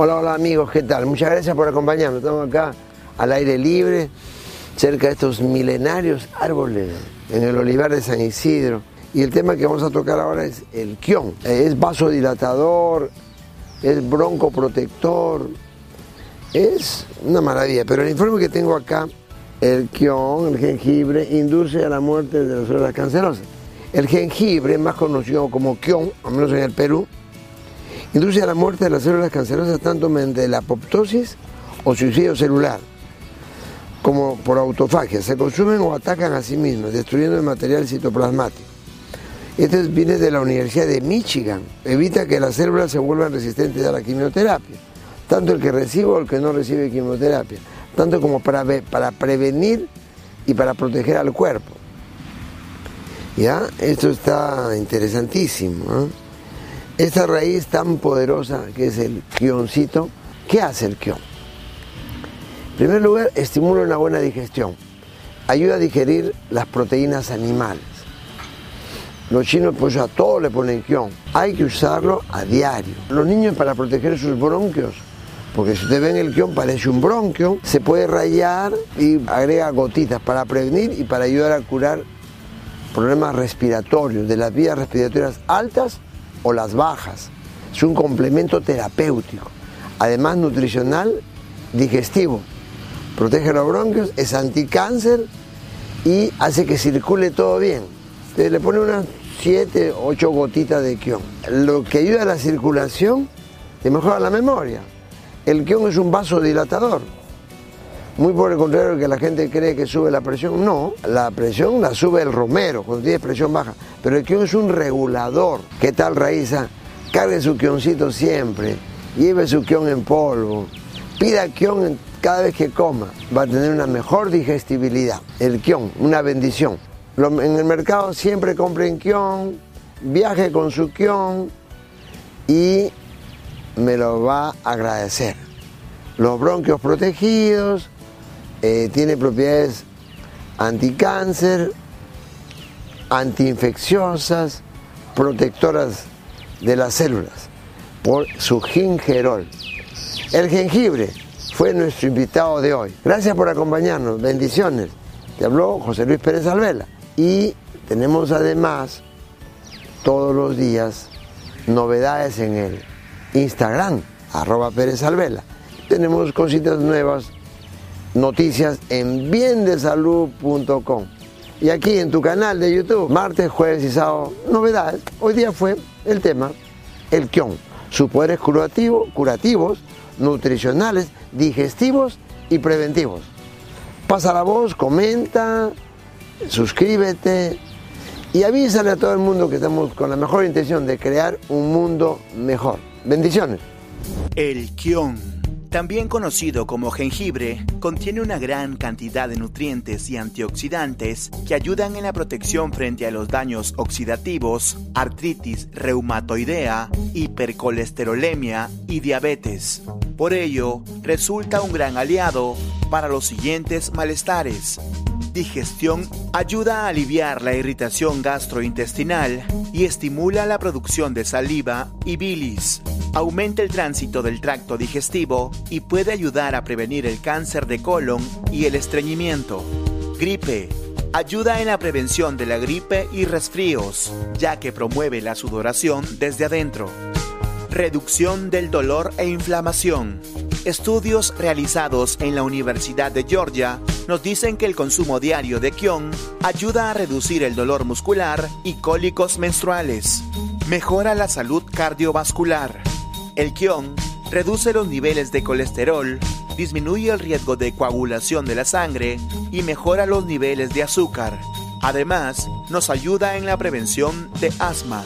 Hola, hola amigos, ¿qué tal? Muchas gracias por acompañarnos. Estamos acá al aire libre, cerca de estos milenarios árboles en el olivar de San Isidro. Y el tema que vamos a tocar ahora es el quión. Es vasodilatador, es broncoprotector, es una maravilla. Pero el informe que tengo acá, el quión, el jengibre, induce a la muerte de las células cancerosas. El jengibre, más conocido como quión, al menos en el Perú, induce a la muerte de las células cancerosas tanto mediante la apoptosis o suicidio celular, como por autofagia. Se consumen o atacan a sí mismos, destruyendo el material citoplasmático. Este viene de la Universidad de Michigan. Evita que las células se vuelvan resistentes a la quimioterapia, tanto el que recibe o el que no recibe quimioterapia, tanto como para, prevenir y para proteger al cuerpo. ¿Ya? Esto está interesantísimo. ¿eh? Esta raíz tan poderosa que es el quioncito, ¿qué hace el quion? En primer lugar, estimula una buena digestión. Ayuda a digerir las proteínas animales. Los chinos pues a todo le ponen quion. Hay que usarlo a diario. Los niños para proteger sus bronquios, porque si ustedes ven el quion parece un bronquio, se puede rayar y agrega gotitas para prevenir y para ayudar a curar problemas respiratorios, de las vías respiratorias altas o las bajas. Es un complemento terapéutico, además nutricional, digestivo. Protege los bronquios, es anticáncer y hace que circule todo bien. Entonces le pone unas 7, 8 gotitas de quión. Lo que ayuda a la circulación y mejora la memoria. El quión es un vasodilatador. Muy por el contrario que la gente cree que sube la presión. No, la presión la sube el romero cuando tiene presión baja. Pero el quión es un regulador. ¿Qué tal, Raíza? Cargue su quioncito siempre. Lleve su quión en polvo. Pida quión cada vez que coma. Va a tener una mejor digestibilidad. El quión, una bendición. En el mercado siempre compren quión, viaje con su quión y me lo va a agradecer. Los bronquios protegidos, eh, tiene propiedades anticáncer, antiinfecciosas, protectoras de las células, por su gingerol. El jengibre fue nuestro invitado de hoy. Gracias por acompañarnos, bendiciones. Te habló José Luis Pérez Alvela. Y tenemos además todos los días novedades en el Instagram, arroba Pérez Alvela. Tenemos cositas nuevas noticias en biendesalud.com. Y aquí en tu canal de YouTube, martes, jueves y sábado, novedades. Hoy día fue el tema, el kion, sus poderes curativos, curativos, nutricionales, digestivos y preventivos. Pasa la voz, comenta, suscríbete y avísale a todo el mundo que estamos con la mejor intención de crear un mundo mejor. Bendiciones. El kion también conocido como jengibre, contiene una gran cantidad de nutrientes y antioxidantes que ayudan en la protección frente a los daños oxidativos, artritis reumatoidea, hipercolesterolemia y diabetes. Por ello, resulta un gran aliado para los siguientes malestares. Digestión ayuda a aliviar la irritación gastrointestinal y estimula la producción de saliva y bilis aumenta el tránsito del tracto digestivo y puede ayudar a prevenir el cáncer de colon y el estreñimiento. Gripe. Ayuda en la prevención de la gripe y resfríos, ya que promueve la sudoración desde adentro. Reducción del dolor e inflamación. Estudios realizados en la Universidad de Georgia nos dicen que el consumo diario de kion ayuda a reducir el dolor muscular y cólicos menstruales. Mejora la salud cardiovascular el quión reduce los niveles de colesterol, disminuye el riesgo de coagulación de la sangre y mejora los niveles de azúcar. Además, nos ayuda en la prevención de asma.